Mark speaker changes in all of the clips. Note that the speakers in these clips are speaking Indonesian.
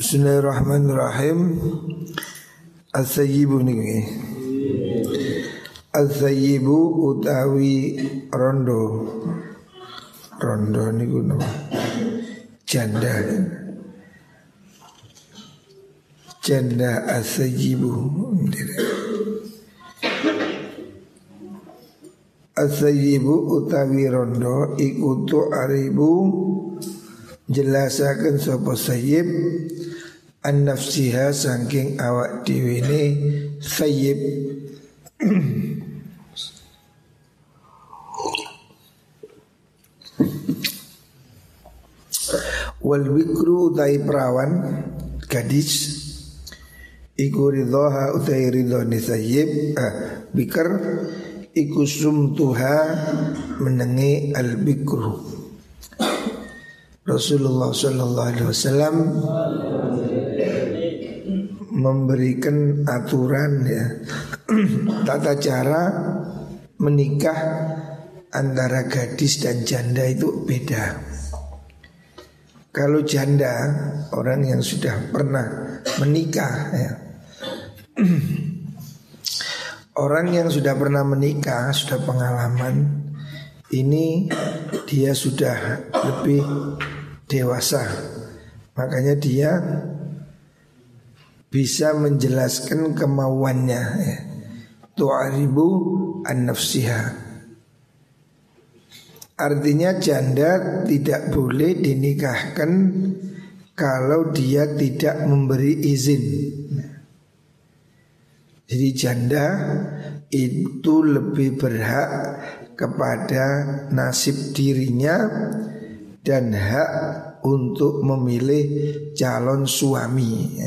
Speaker 1: Bismillahirrahmanirrahim. Al-Sayyibu niki. Al-Sayyibu utawi rondo. Rondo niku nama. Janda. Janda Al-Sayyibu. Al-Sayyibu utawi rondo ikutu aribu jelasaken sapa sayyib an nafsiha saking awak dhewe ne sayyib. Wal bikru utai perawan gadis iku ridhoha utai ridhoni sayyib. Ah, bikr iku sumtuha menengi al bikru. Rasulullah Shallallahu Alaihi Wasallam memberikan aturan ya tata cara menikah antara gadis dan janda itu beda. Kalau janda orang yang sudah pernah menikah ya. Orang yang sudah pernah menikah, sudah pengalaman Ini dia sudah lebih dewasa Makanya dia bisa menjelaskan kemauannya ya. Tu'aribu an-nafsiha Artinya janda tidak boleh dinikahkan kalau dia tidak memberi izin. Jadi janda itu lebih berhak kepada nasib dirinya dan hak untuk memilih calon suami.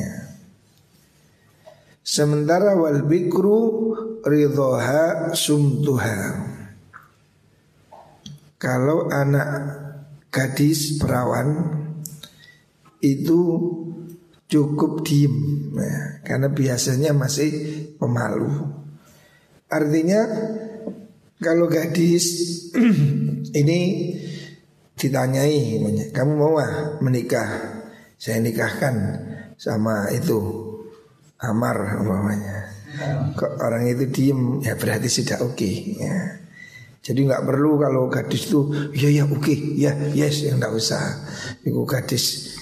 Speaker 1: Sementara wal bikru ridhoha sumtuha. Kalau anak gadis perawan itu cukup diem ya, karena biasanya masih pemalu. Artinya kalau gadis ini ditanyai, kamu mau ah menikah? Saya nikahkan sama itu Amar umpamanya. Kok orang itu diem ya berarti sudah oke okay, ya. Jadi nggak perlu kalau gadis itu ya ya oke okay, ya yes yang nggak usah. Itu gadis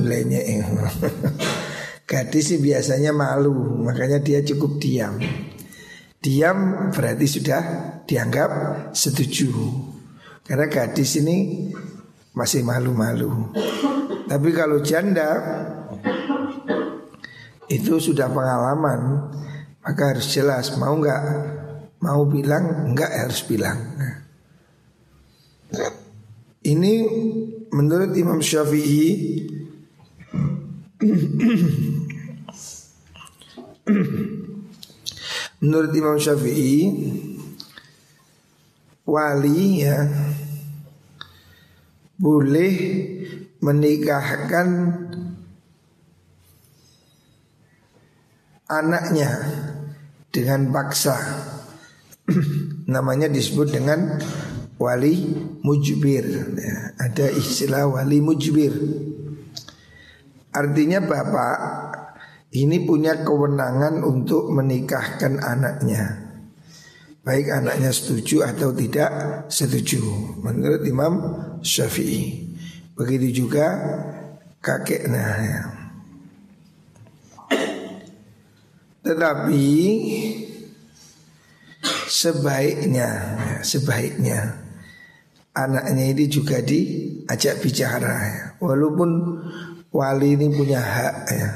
Speaker 1: lainnya gadis sih biasanya malu makanya dia cukup diam. Diam berarti sudah dianggap setuju. Karena gadis ini masih malu-malu. Tapi kalau janda itu sudah pengalaman maka harus jelas mau nggak Mau bilang enggak harus bilang. Ini menurut Imam Syafi'i Menurut Imam Syafi'i Wali ya Boleh menikahkan Anaknya Dengan paksa namanya disebut dengan wali mujbir. Ya, ada istilah wali mujbir. Artinya bapak ini punya kewenangan untuk menikahkan anaknya. Baik anaknya setuju atau tidak setuju Menurut Imam Syafi'i Begitu juga kakeknya ya. Tetapi sebaiknya sebaiknya anaknya ini juga diajak bicara ya. walaupun wali ini punya hak ya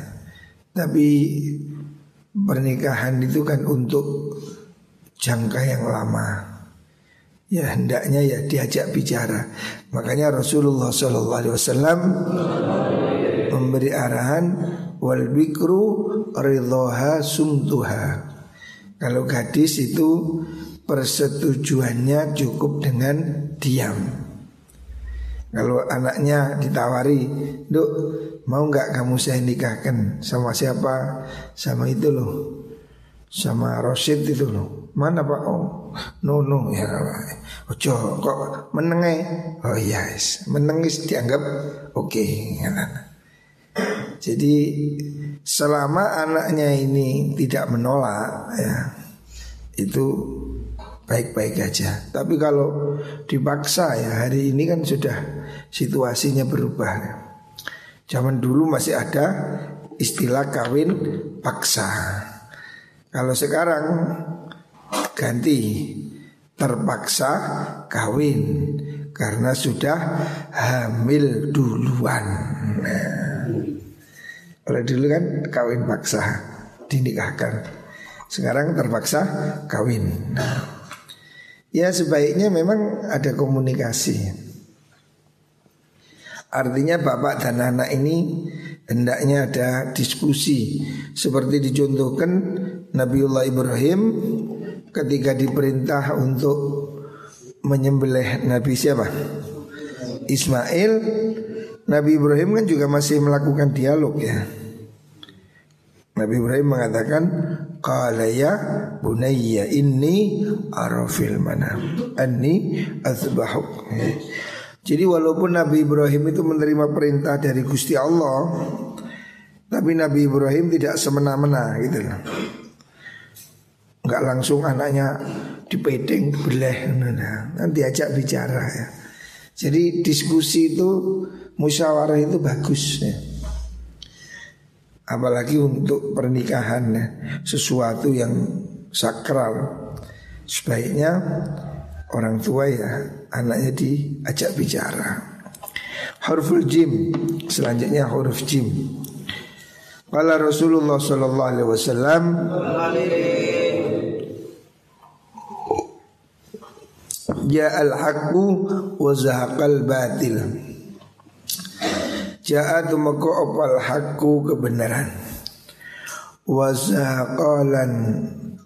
Speaker 1: tapi pernikahan itu kan untuk jangka yang lama ya hendaknya ya diajak bicara makanya Rasulullah Shallallahu Alaihi Wasallam memberi arahan wal bikru ridhoha sumtuha kalau gadis itu persetujuannya cukup dengan diam. Kalau anaknya ditawari, duk mau nggak kamu saya nikahkan sama siapa? Sama itu loh, sama Rosid itu loh. Mana pak? Oh, no no ya. Ojo kok menengai? Oh yes, menengis dianggap oke. Okay. Jadi selama anaknya ini tidak menolak ya itu baik-baik aja. Tapi kalau dipaksa ya hari ini kan sudah situasinya berubah. Zaman dulu masih ada istilah kawin paksa. Kalau sekarang ganti terpaksa kawin karena sudah hamil duluan. Nah, kalau dulu kan kawin paksa dinikahkan. Sekarang terpaksa kawin. Nah, ya sebaiknya memang ada komunikasi. Artinya bapak dan anak ini hendaknya ada diskusi seperti dicontohkan Nabiullah Ibrahim ketika diperintah untuk menyembelih Nabi siapa? Ismail. Nabi Ibrahim kan juga masih melakukan dialog ya. Nabi Ibrahim mengatakan Qala ya bunayya inni arafil mana? Anni azbahuk Jadi walaupun Nabi Ibrahim itu menerima perintah dari Gusti Allah Tapi Nabi Ibrahim tidak semena-mena gitu loh Enggak langsung anaknya dipedeng, beleh Nanti ajak bicara ya. Jadi diskusi itu musyawarah itu bagus ya. Apalagi untuk pernikahan ya, Sesuatu yang sakral. Sebaiknya orang tua ya Anaknya diajak bicara. Huruful jim Selanjutnya huruf jim. Kala Rasulullah Sallallahu Alaihi Wasallam Ya al-haqqu wa zahaqal batil. Ja'at maka opal hakku kebenaran? Wazaqalan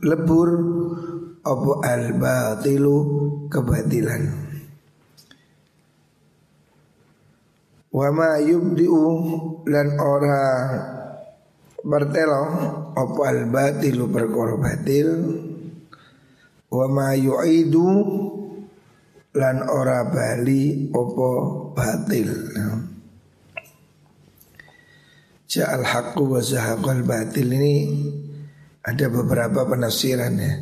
Speaker 1: lebur Apa al batilu kebatilan? Wa ma yubdi'u lan ora bertelo apa al batilu perkara batil? Wa ma yu'idu lan ora bali apa batil Ja'al haqqu wa zahaqal batil ini ada beberapa penafsiran ya.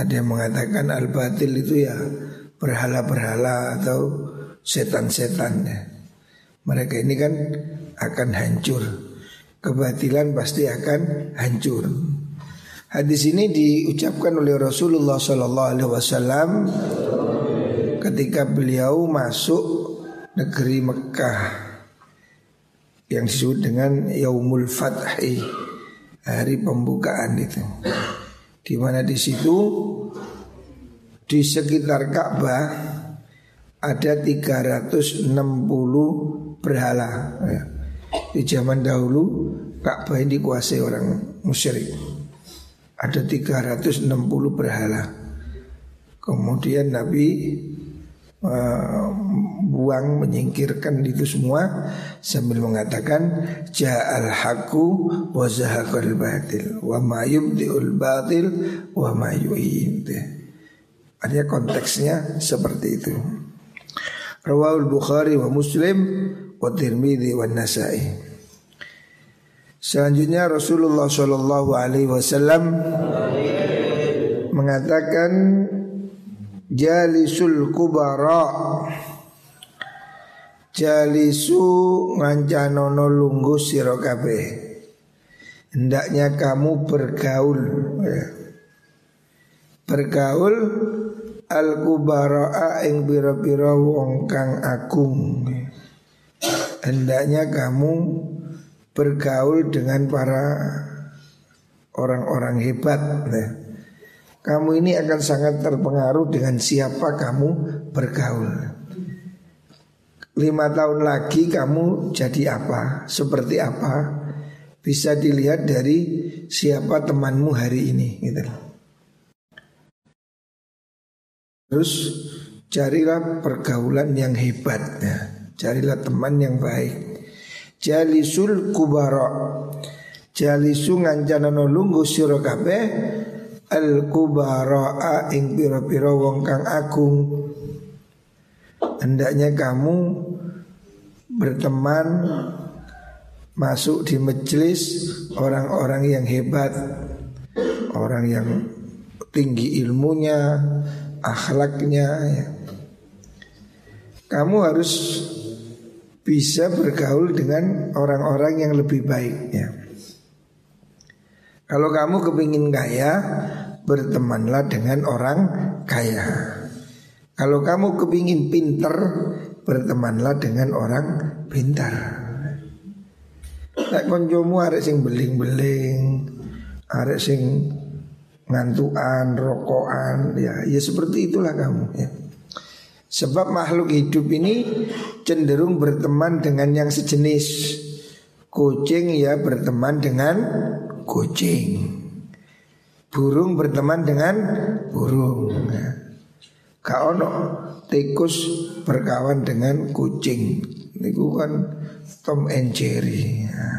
Speaker 1: Ada yang mengatakan al batil itu ya berhala-berhala atau setan-setan ya. Mereka ini kan akan hancur. Kebatilan pasti akan hancur. Hadis ini diucapkan oleh Rasulullah Sallallahu Alaihi Wasallam ketika beliau masuk negeri Mekah yang disebut dengan Yaumul Fathi hari pembukaan itu. Di mana di situ di sekitar Ka'bah ada 360 berhala. Ya. Di zaman dahulu Ka'bah ini dikuasai orang musyrik. Ada 360 berhala. Kemudian Nabi buang menyingkirkan itu semua sambil mengatakan ja'al haqqu wa zahaqal batil wa ma yubdiul batil wa ma. Artinya konteksnya seperti itu. Rawahul Bukhari wa Muslim wa Tirmidzi wa Nasa'i. Selanjutnya Rasulullah Shallallahu Alaihi Wasallam mengatakan jalisul kubara. Jalisu ngancanono lunggu sira hendaknya kamu bergaul ya. bergaul al kubara ing bira-bira wong kang agung hendaknya kamu bergaul dengan para orang-orang hebat ya kamu ini akan sangat terpengaruh dengan siapa kamu bergaul. Lima tahun lagi kamu jadi apa, seperti apa, bisa dilihat dari siapa temanmu hari ini. Gitu. Terus carilah pergaulan yang hebat, ya. carilah teman yang baik. Jalisul kubara, jalisu ngancana lunggu sira al kubara ing pira-pira wong kang agung hendaknya kamu berteman masuk di majelis orang-orang yang hebat, orang yang tinggi ilmunya, akhlaknya. Ya. Kamu harus bisa bergaul dengan orang-orang yang lebih baik. Ya. Kalau kamu kepingin kaya, bertemanlah dengan orang kaya. Kalau kamu kepingin pinter, bertemanlah dengan orang pintar. Nek konjomu arek sing beling-beling, arek sing ngantuan, rokokan, ya ya seperti itulah kamu ya. Sebab makhluk hidup ini cenderung berteman dengan yang sejenis. Kucing ya berteman dengan kucing. Burung berteman dengan burung. Ya. Kaono tikus berkawan dengan kucing. Ini kan Tom and Jerry. Ya.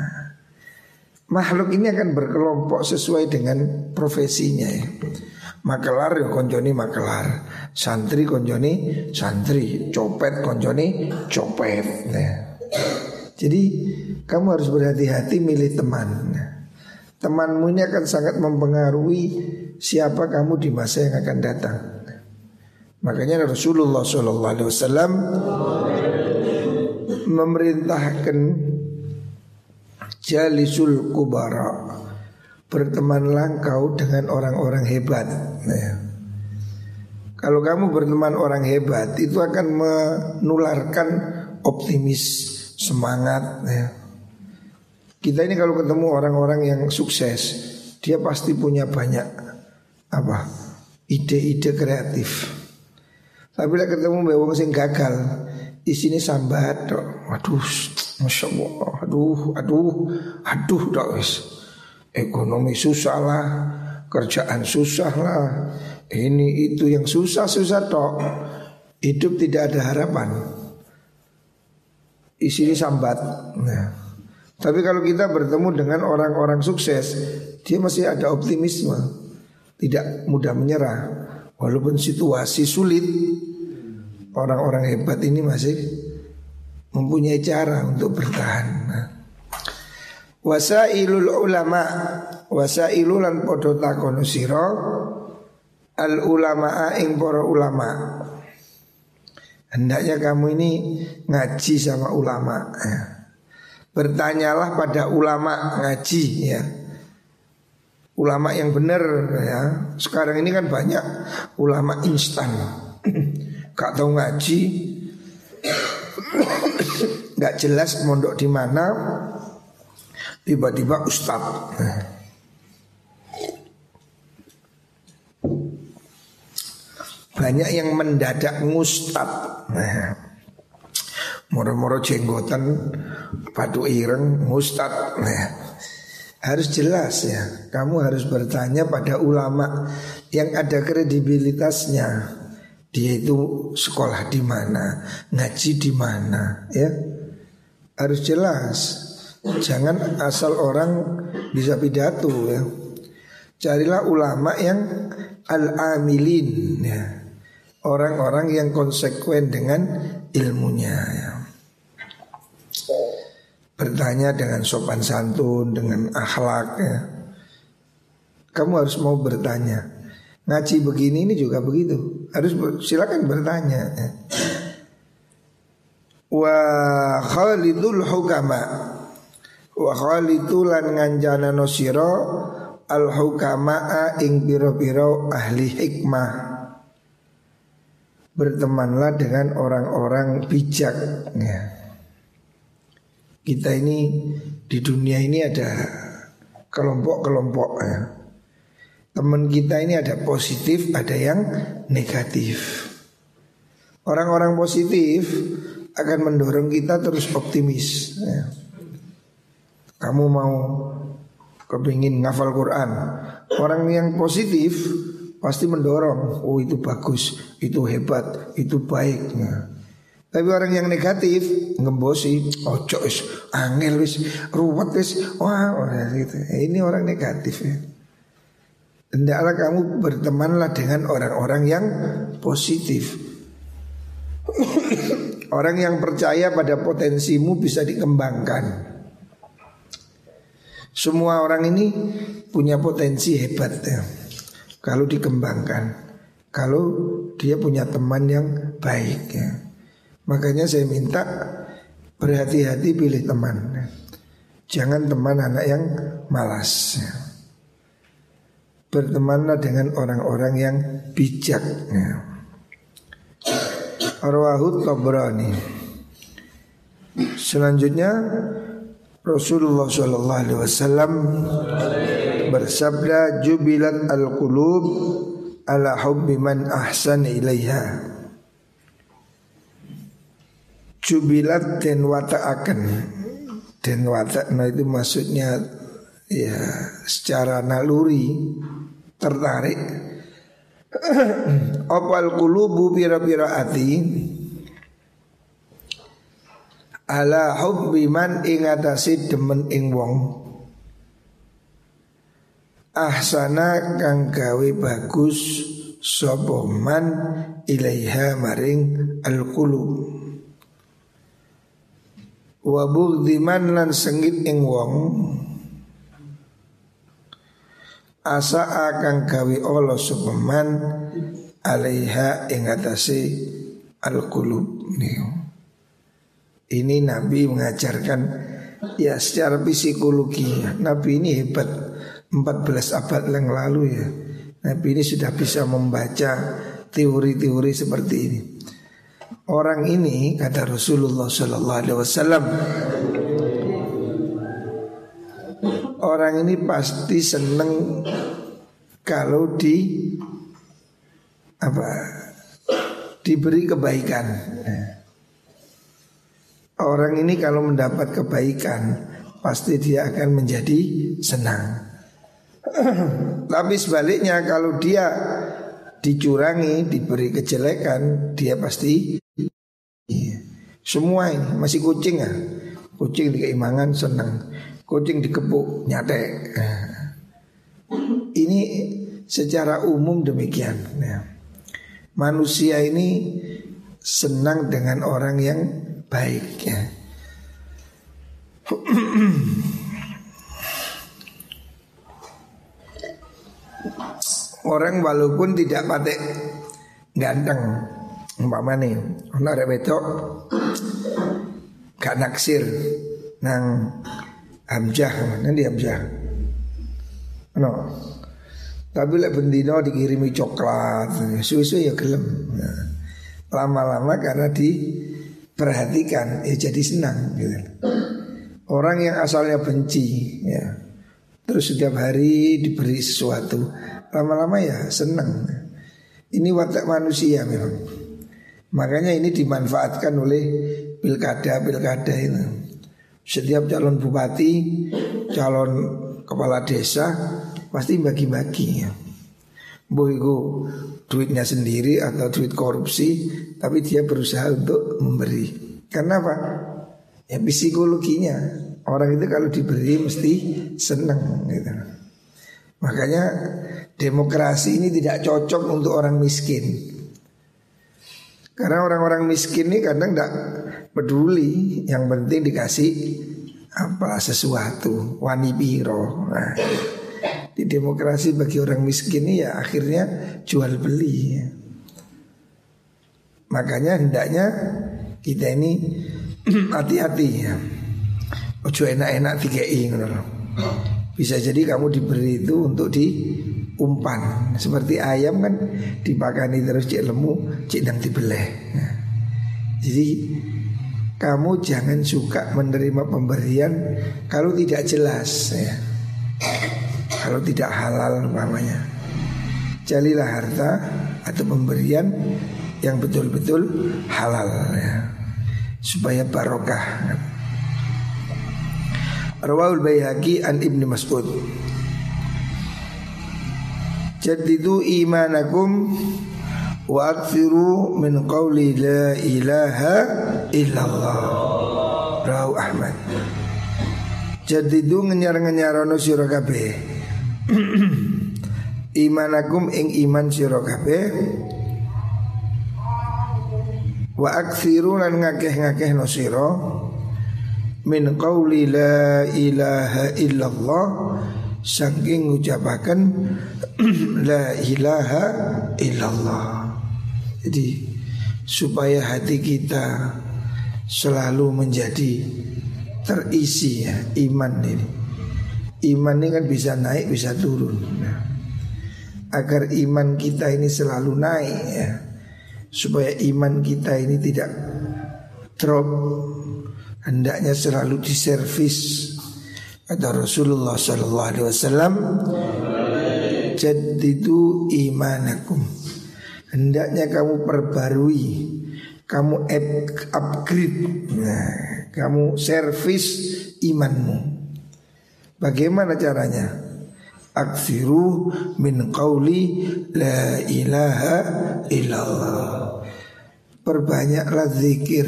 Speaker 1: Makhluk ini akan berkelompok sesuai dengan profesinya ya. Makelar ya konjoni makelar, santri konjoni santri, copet konjoni copet. Ya. Jadi kamu harus berhati-hati milih teman. Temanmu ini akan sangat mempengaruhi siapa kamu di masa yang akan datang. Makanya Rasulullah SAW memerintahkan jalisul kubara bertemanlah kau dengan orang-orang hebat ya. kalau kamu berteman orang hebat itu akan menularkan optimis semangat ya. Kita ini kalau ketemu orang-orang yang sukses dia pasti punya banyak apa ide-ide kreatif tapi lah ketemu bewong sing gagal di sini sambat. Waduh, masya Allah. Aduh, aduh, aduh dok. Ekonomi susah lah, kerjaan susah lah. Ini itu yang susah susah dok. Hidup tidak ada harapan. Di sini sambat. Nah. Tapi kalau kita bertemu dengan orang-orang sukses, dia masih ada optimisme, tidak mudah menyerah, walaupun situasi sulit orang-orang hebat ini masih mempunyai cara untuk bertahan. Nah. Wasailul ulama Wasailu lan podo takonu siro Al ulama ing para ulama Hendaknya kamu ini ngaji sama ulama ya. Bertanyalah pada ulama ngaji ya. Ulama yang benar ya. Sekarang ini kan banyak ulama instan. Gak tahu ngaji, gak jelas mondok di mana, tiba-tiba ustad. Banyak yang mendadak ngustad. Moro-moro jenggotan, padu ireng, ngustad. harus jelas ya. Kamu harus bertanya pada ulama yang ada kredibilitasnya. Dia itu sekolah di mana, ngaji di mana, ya harus jelas. Jangan asal orang bisa pidato ya. Carilah ulama yang al-amilin ya. Orang-orang yang konsekuen dengan ilmunya ya. Bertanya dengan sopan santun, dengan akhlak ya. Kamu harus mau bertanya Ngaji begini ini juga begitu. Harus silakan bertanya. Ya. Wa khalidul hukama Wa khalidulan nganjana nosiro Al hukama ing biro-biro ahli hikmah Bertemanlah dengan orang-orang bijak ya. Kita ini di dunia ini ada kelompok-kelompok ya teman kita ini ada positif, ada yang negatif. Orang-orang positif akan mendorong kita terus optimis. Ya. Kamu mau kepingin ngafal Quran, orang yang positif pasti mendorong. Oh itu bagus, itu hebat, itu baik. Ya. Tapi orang yang negatif ngembosi, ojo is, angel wis, ruwet wis, wah, gitu. Ini orang negatif ya. Hendaklah kamu bertemanlah dengan orang-orang yang positif Orang yang percaya pada potensimu bisa dikembangkan Semua orang ini punya potensi hebat ya. Kalau dikembangkan, kalau dia punya teman yang baik ya. Makanya saya minta berhati-hati pilih teman. Jangan teman anak yang malas. Bertemanlah dengan orang-orang yang bijak. Arwahut Tabrani. Selanjutnya Rasulullah Shallallahu Alaihi Wasallam bersabda jubilat al qulub ala hubbi man ahsan ilaiha jubilat dan wata akan dan wata nah itu maksudnya ya secara naluri tertarik. Opal kulubu pira-pira ati Ala hubbi man ingatasi demen ing wong. Ahsana kang gawe bagus Sopo man ilaiha maring al Wabuk diman lan sengit ing wong asa akan gawi Allah supaman alaiha ing atase al qulub Ini Nabi mengajarkan ya secara psikologi. Nabi ini hebat. 14 abad yang lalu ya. Nabi ini sudah bisa membaca teori-teori seperti ini Orang ini kata Rasulullah Sallallahu Alaihi Wasallam orang ini pasti seneng kalau di apa diberi kebaikan. Orang ini kalau mendapat kebaikan pasti dia akan menjadi senang. Tapi sebaliknya kalau dia dicurangi, diberi kejelekan, dia pasti semua ini masih kucing ya. Kucing di keimangan senang kucing dikepuk nyate. Ini secara umum demikian. Ya. Manusia ini senang dengan orang yang baik ya. Orang walaupun tidak patek ganteng umpama nih ono arek wedok gak naksir nang Hamzah nanti Hamzah? No tapi lek bendino dikirimi coklat susu ya gelem. Nah, lama-lama karena diperhatikan ya jadi senang gitu. Orang yang asalnya benci ya terus setiap hari diberi sesuatu lama-lama ya senang ini watak manusia memang makanya ini dimanfaatkan oleh pilkada pilkada itu setiap calon bupati, calon kepala desa pasti bagi-bagi ya. Duitnya sendiri atau duit korupsi, tapi dia berusaha untuk memberi. Karena apa? Ya psikologinya orang itu kalau diberi mesti senang gitu. Makanya demokrasi ini tidak cocok untuk orang miskin. Karena orang-orang miskin ini kadang tidak peduli, yang penting dikasih apa sesuatu, wani biro. Nah, di demokrasi bagi orang miskin ini ya akhirnya jual beli. Ya. Makanya hendaknya kita ini hati-hati ya. Ojo enak-enak tiga ngono Bisa jadi kamu diberi itu untuk di umpan seperti ayam kan dipakani terus cek lemu cek dan dibeleh. Nah, jadi kamu jangan suka menerima pemberian kalau tidak jelas ya. Kalau tidak halal umpamanya. Jalilah harta atau pemberian yang betul-betul halal ya. Supaya barokah Rawahul Baihaqi an Ibnu Mas'ud Jadidu imanakum wa akfiru min qawli la ilaha illallah. Rahu Ahmad. Jadidu ngenyar-ngenyarono sira kabeh. Imanakum ing iman sira kabeh. Wa akfiru lan ngakeh-ngakeh no sira min qawli la ilaha illallah saking ucapakan la ilaha illallah. Jadi supaya hati kita selalu menjadi terisi ya iman ini. Iman ini kan bisa naik bisa turun. Nah, agar iman kita ini selalu naik ya. Supaya iman kita ini tidak drop hendaknya selalu diservis. Kata Rasulullah sallallahu alaihi wasallam jadidu imanakum. Hendaknya kamu perbarui kamu upgrade nah, kamu servis imanmu. Bagaimana caranya? Aksiru min qawli la ilaha illallah. Perbanyaklah zikir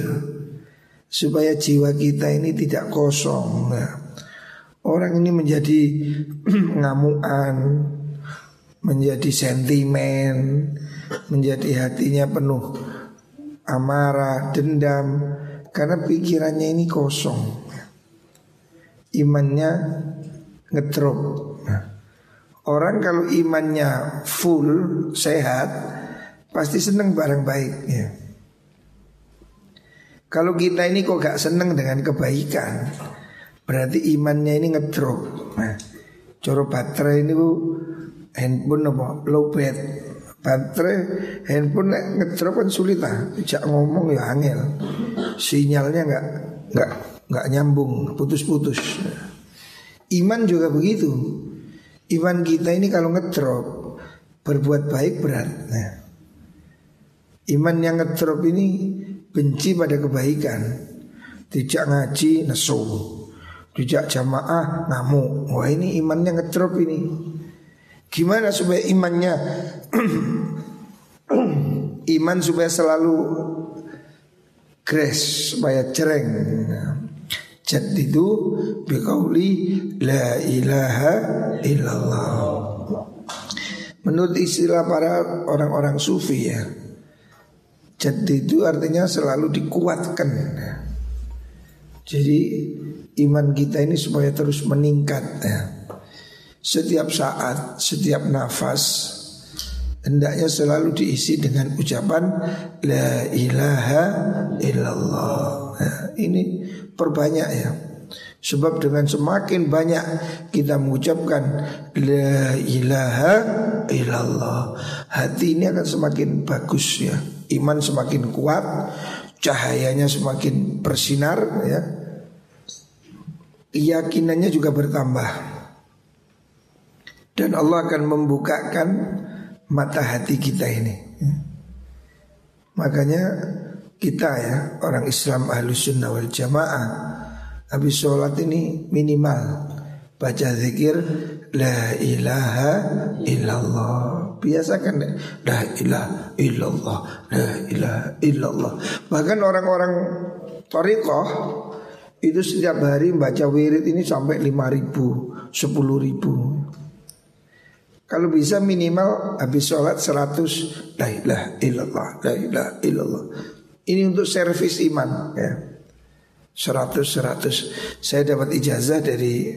Speaker 1: supaya jiwa kita ini tidak kosong. Nah, orang ini menjadi ngamuan, menjadi sentimen, menjadi hatinya penuh amarah, dendam karena pikirannya ini kosong. Imannya ngedrop. Nah, orang kalau imannya full, sehat, pasti senang barang baik ya. Kalau kita ini kok gak seneng dengan kebaikan Berarti imannya ini ngedrop. Nah, coro baterai ini bu Handphone apa? Low bed Baterai handphone ngedrop kan sulit lah Tidak ngomong ya angel. Sinyalnya gak, gak, gak nyambung Putus-putus. Iman juga begitu. Iman kita ini kalau ngedrop Berbuat baik berat. Nah Iman yang ngedrop ini benci pada kebaikan, tidak ngaji nesu, tidak jamaah ngamuk. Wah ini imannya ngedrop ini. Gimana supaya imannya iman supaya selalu grace supaya cereng. Jadi itu biqauli la ilaha illallah. Menurut istilah para orang-orang sufi ya, jadi itu artinya selalu dikuatkan. Jadi iman kita ini supaya terus meningkat ya. Setiap saat, setiap nafas hendaknya selalu diisi dengan ucapan la ilaha illallah. Ya, ini perbanyak ya. Sebab dengan semakin banyak kita mengucapkan La ilaha illallah Hati ini akan semakin bagus ya Iman semakin kuat Cahayanya semakin bersinar ya Keyakinannya juga bertambah Dan Allah akan membukakan mata hati kita ini ya. Makanya kita ya orang Islam ahlus sunnah wal jamaah Habis sholat ini minimal Baca zikir La ilaha illallah. Biasakan La ilaha illallah. La ilaha illallah. Bahkan orang-orang Torikoh Itu setiap hari baca wirid ini sampai 5 ribu 10 ribu. Kalau bisa minimal habis sholat 100 La ilaha illallah La ilaha illallah. Ini untuk servis iman ya. seratus seratus. Saya dapat ijazah dari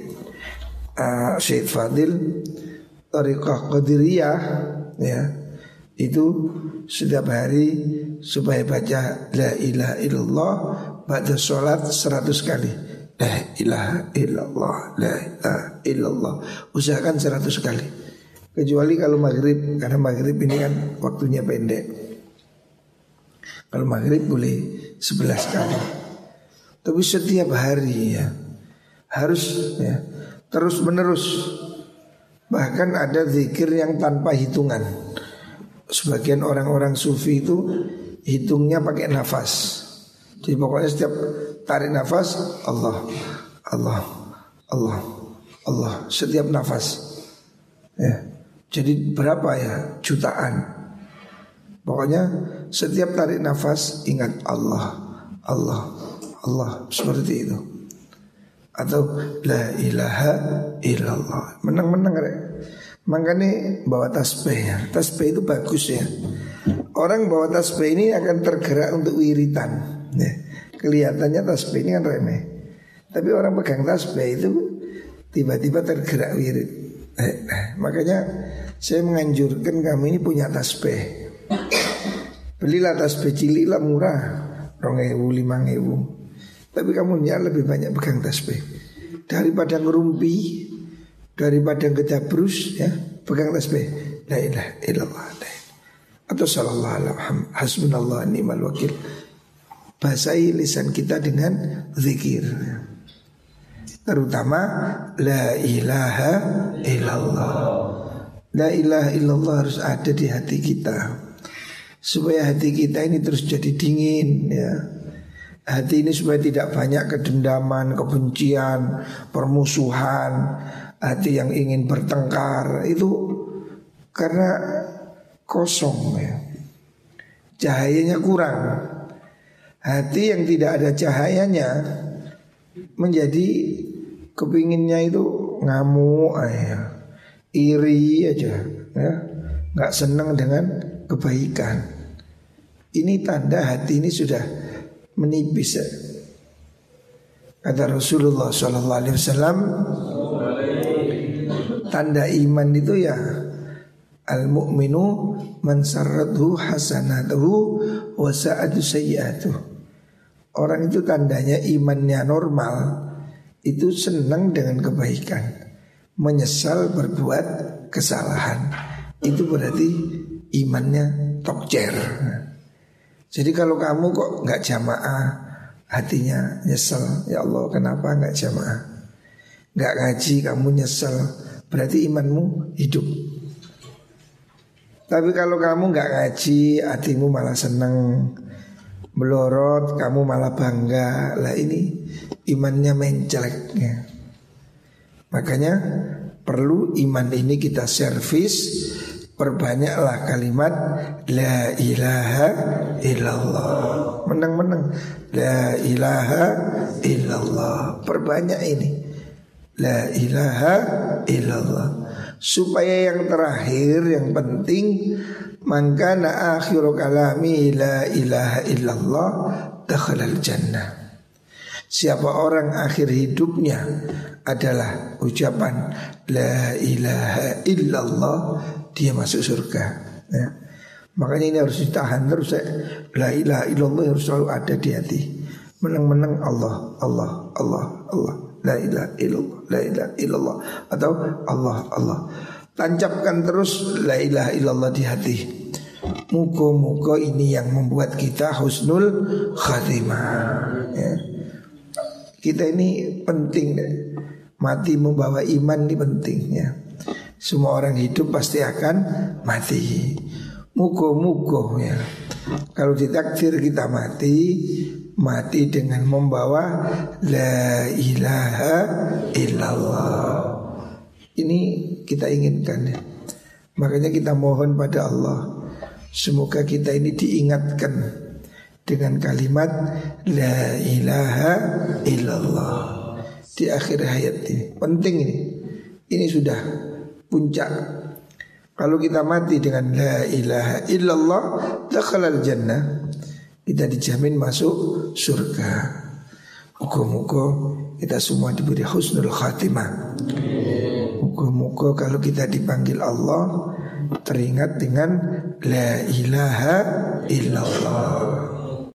Speaker 1: uh, Syed Fadil Tariqah Qadiriyah ya itu setiap hari supaya baca la ilaha illallah baca sholat seratus kali. La ilaha illallah la ilaha illallah. Usahakan seratus kali. Kecuali kalau maghrib karena maghrib ini kan waktunya pendek. Kalau maghrib boleh sebelas kali. Tapi setiap hari ya harus ya terus menerus. Bahkan ada zikir yang tanpa hitungan. Sebagian orang-orang sufi itu hitungnya pakai nafas. Jadi pokoknya setiap tarik nafas Allah, Allah, Allah, Allah setiap nafas. Ya. Jadi berapa ya jutaan. Pokoknya setiap tarik nafas ingat Allah, Allah, Allah seperti itu atau la ilaha illallah menang-menang rek makanya bawa tasbih ya tasbih itu bagus ya orang bawa tasbih ini akan tergerak untuk wiritan ya. kelihatannya tasbih ini kan remeh Tapi orang pegang tasbih itu tiba-tiba tergerak wirid. Eh, nah, makanya saya menganjurkan kami ini punya tasbih. Belilah tasbih cilik lah murah, rongewu lima ewu. Tapi kamu ya lebih banyak pegang tasbih daripada ngerumpi, daripada ngedabrus ya, pegang tasbih. La ilaha illallah. Atau sallallahu alaihi wasallam hasbunallah ni'mal wakil. Basahi lisan kita dengan zikir. Terutama la ilaha illallah. La ilaha illallah harus ada di hati kita supaya hati kita ini terus jadi dingin ya. Hati ini supaya tidak banyak kedendaman, kebencian, permusuhan, hati yang ingin bertengkar itu karena kosong ya. Cahayanya kurang. Hati yang tidak ada cahayanya menjadi kepinginnya itu ngamuk ya, iri aja ya, nggak senang dengan kebaikan. Ini tanda hati ini sudah menipis. Kata Rasulullah Sallallahu Alaihi Wasallam, tanda iman itu ya al mu'minu man sarratuhu hasanatuhu wa sayyi'atuh. Orang itu tandanya imannya normal itu senang dengan kebaikan, menyesal berbuat kesalahan. Itu berarti imannya top chair. Jadi kalau kamu kok nggak jamaah, hatinya nyesel, ya Allah kenapa nggak jamaah? Nggak ngaji kamu nyesel, berarti imanmu hidup. Tapi kalau kamu nggak ngaji, hatimu malah seneng, melorot, kamu malah bangga. Lah ini imannya mencelek ya. Makanya perlu iman ini kita servis Perbanyaklah kalimat La ilaha illallah. Menang-menang. La ilaha illallah. Perbanyak ini. La ilaha illallah. Supaya yang terakhir yang penting maka na akhiru kalami la ilaha illallah dakhalal jannah. Siapa orang akhir hidupnya adalah ucapan la ilaha illallah dia masuk surga ya. makanya ini harus ditahan terus ya. la ilaha illallah harus selalu ada di hati. Menang-menang Allah Allah Allah Allah. La ilaha illallah La ilaha illallah. Atau Allah Allah. Tancapkan terus La ilaha illallah di hati. Muka-muka ini yang membuat kita husnul khatimah ya. Kita ini penting deh Mati membawa iman ini penting ya Semua orang hidup pasti akan mati Muka-muka ya Kalau ditakdir kita mati mati dengan membawa la ilaha illallah. Ini kita inginkan ya. Makanya kita mohon pada Allah semoga kita ini diingatkan dengan kalimat la ilaha illallah di akhir hayat ini. Penting ini. Ini sudah puncak kalau kita mati dengan la ilaha illallah dakhalal jannah kita dijamin masuk surga. Muka-muka kita semua diberi husnul khatimah. Muka-muka kalau kita dipanggil Allah teringat dengan la ilaha illallah.